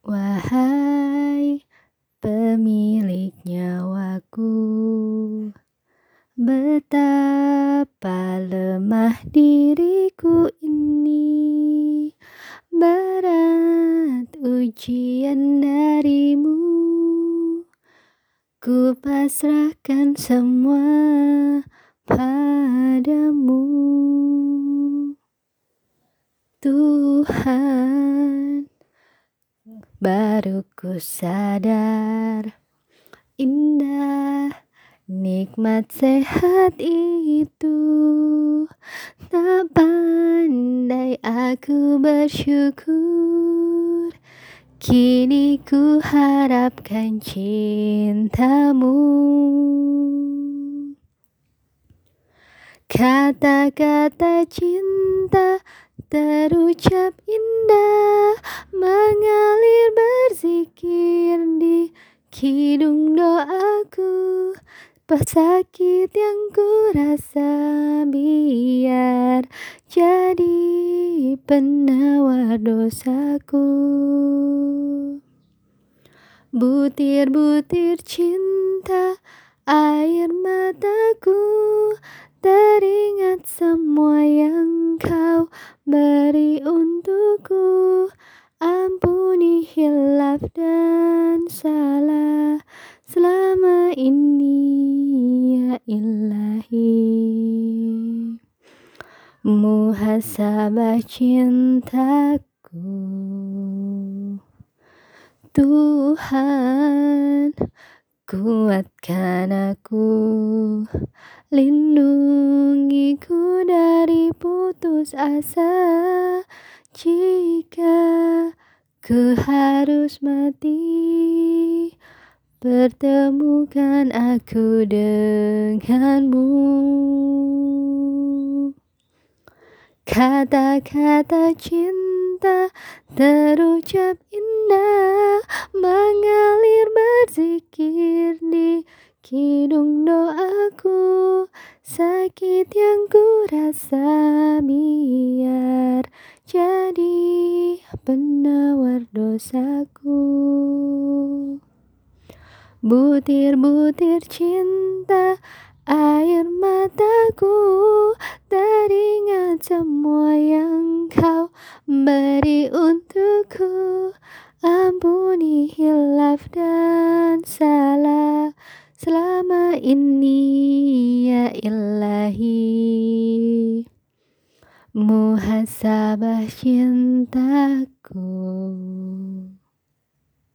Wahai pemilik nyawaku, betapa lemah diriku ini, berat ujian darimu. Ku pasrahkan semua padamu, Tuhan. Baru ku sadar indah nikmat sehat itu. Tak pandai aku bersyukur Kini ku harapkan cintamu. Kata-kata cinta terucap indah kidung doaku Pesakit yang ku rasa biar jadi penawar dosaku. Butir-butir cinta air mataku Teringat semua yang kau beri untukku Ampuni hilaf dan salah. Selama ini ya ilahi. Muhasabah cintaku. Tuhan kuatkan aku. Lindungiku dari putus asa. Jika ku harus mati. Pertemukan aku denganmu. Kata-kata cinta terucap indah Mengalir berzikir di kidung doaku. Sakit yang ku rasa biar penawar dosaku. Butir-butir cinta air mataku Teringat semua yang kau beri untukku. Ampuni hilaf dan salah selama ini muhasabah cintaku.